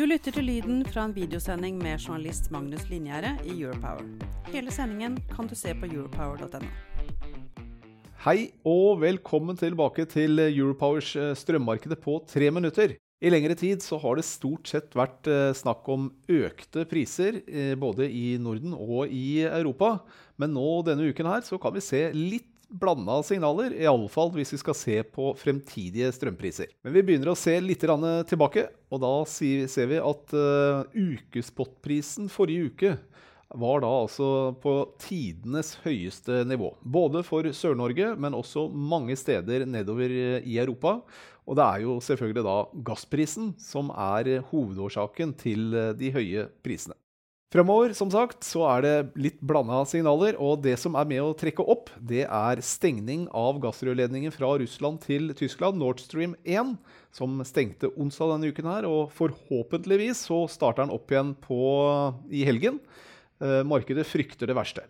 Du lytter til lyden fra en videosending med journalist Magnus Linjære i Europower. Hele sendingen kan du se på europower.no. Hei og velkommen tilbake til Europowers eh, strømmarkedet på tre minutter. I lengre tid så har det stort sett vært eh, snakk om økte priser eh, både i Norden og i Europa. Men nå denne uken her så kan vi se litt blanda signaler, iallfall hvis vi skal se på fremtidige strømpriser. Men vi begynner å se litt tilbake, og da ser vi at uh, ukespotprisen forrige uke var da altså på tidenes høyeste nivå. Både for Sør-Norge, men også mange steder nedover i Europa. Og det er jo selvfølgelig da gassprisen som er hovedårsaken til de høye prisene. Fremover som sagt, så er det litt blanda signaler, og det som er med å trekke opp, det er stengning av gassrørledningen fra Russland til Tyskland, Nord Stream 1, som stengte onsdag denne uken her. Og forhåpentligvis så starter den opp igjen på, i helgen. Eh, markedet frykter det verste.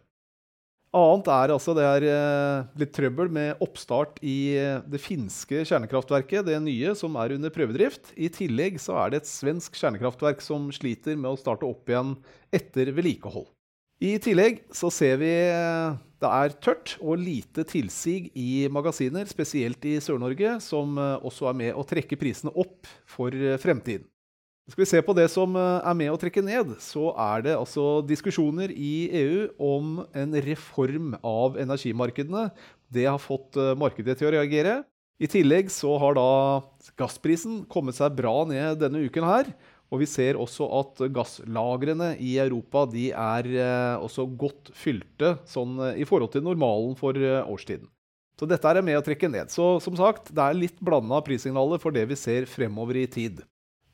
Annet er altså det er eh, litt trøbbel med oppstart i eh, det finske kjernekraftverket, det nye som er under prøvedrift. I tillegg så er det et svensk kjernekraftverk som sliter med å starte opp igjen etter vedlikehold. I tillegg så ser vi det er tørt og lite tilsig i magasiner, spesielt i Sør-Norge, som også er med å trekke prisene opp for fremtiden. Skal vi se på det som eh, er med å trekke ned, så er det altså diskusjoner i EU om en reform av energimarkedene. Det har fått eh, markedet til å reagere. I tillegg så har da gassprisen kommet seg bra ned denne uken her. Og vi ser også at gasslagrene i Europa de er eh, også godt fylte sånn i forhold til normalen for årstiden. Så dette er med å trekke ned. Så som sagt, det er litt blanda prissignaler for det vi ser fremover i tid.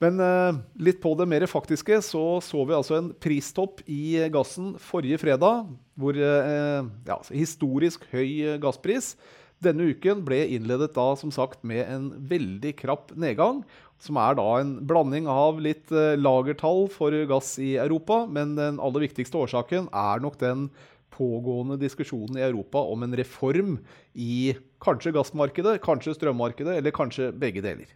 Men uh, litt på det mer faktiske så så vi altså en pristopp i gassen forrige fredag. Hvor uh, ja, historisk høy gasspris. Denne uken ble innledet da som sagt med en veldig krapp nedgang. Som er da en blanding av litt uh, lagertall for gass i Europa. Men den aller viktigste årsaken er nok den pågående diskusjonen i Europa om en reform i kanskje gassmarkedet, kanskje strømmarkedet, eller kanskje begge deler.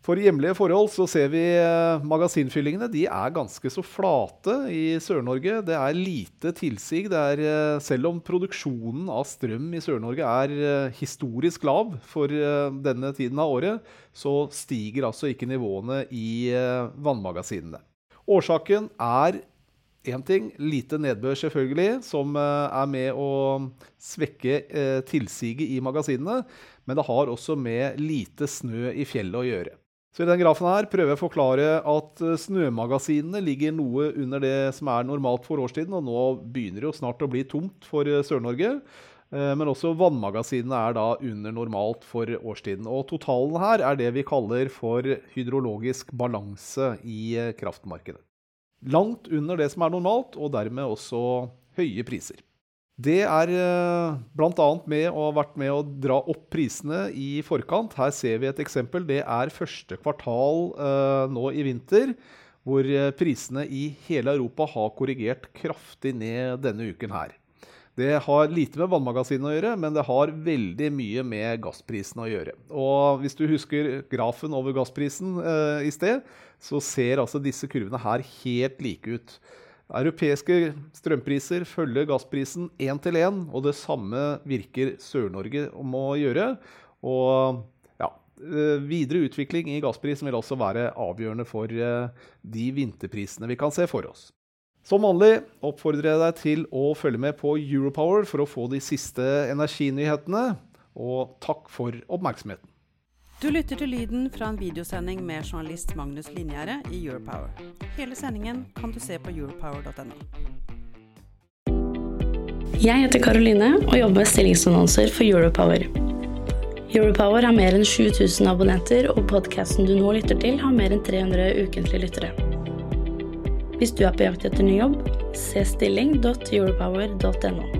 For hjemlige forhold så ser vi eh, magasinfyllingene de er ganske så flate i Sør-Norge. Det er lite tilsig. Det er, eh, selv om produksjonen av strøm i Sør-Norge er eh, historisk lav for denne tiden av året, så stiger altså ikke nivåene i vannmagasinene. Årsaken er én ting, lite nedbør selvfølgelig, som er med å svekke tilsiget i magasinene. Men det har også med lite snø i fjellet å gjøre. Så I den grafen her prøver jeg å forklare at eh, snømagasinene ligger noe under det som er normalt for årstiden, og nå begynner det jo snart å bli tomt for eh, Sør-Norge. Eh, men også vannmagasinene er da under normalt for årstiden. Og totalen her er det vi kaller for hydrologisk balanse i kraftmarkedet. Langt under det som er normalt, og dermed også høye priser. Det er eh, bl.a. med å ha vært med å dra opp prisene i forkant. Her ser vi et eksempel. Det er første kvartal eh, nå i vinter, hvor eh, prisene i hele Europa har korrigert kraftig ned denne uken her. Det har lite med vannmagasinene å gjøre, men det har veldig mye med gassprisen å gjøre. Og hvis du husker grafen over gassprisen eh, i sted, så ser altså disse kurvene her helt like ut. Europeiske strømpriser følger gassprisen én til én, og det samme virker Sør-Norge om å gjøre. Og ja, eh, videre utvikling i gassprisen vil også være avgjørende for eh, de vinterprisene vi kan se for oss. Som vanlig oppfordrer jeg deg til å følge med på Europower for å få de siste energinyhetene. Og takk for oppmerksomheten. Du lytter til lyden fra en videosending med journalist Magnus Linjære i Europower. Hele sendingen kan du se på europower.no. Jeg heter Karoline og jobber med stillingsannonser for Europower. Europower har mer enn 7000 abonnenter, og podkasten du nå lytter til, har mer enn 300 ukentlige lyttere. Hvis du er på jakt etter ny jobb, Se stilling.europower.no.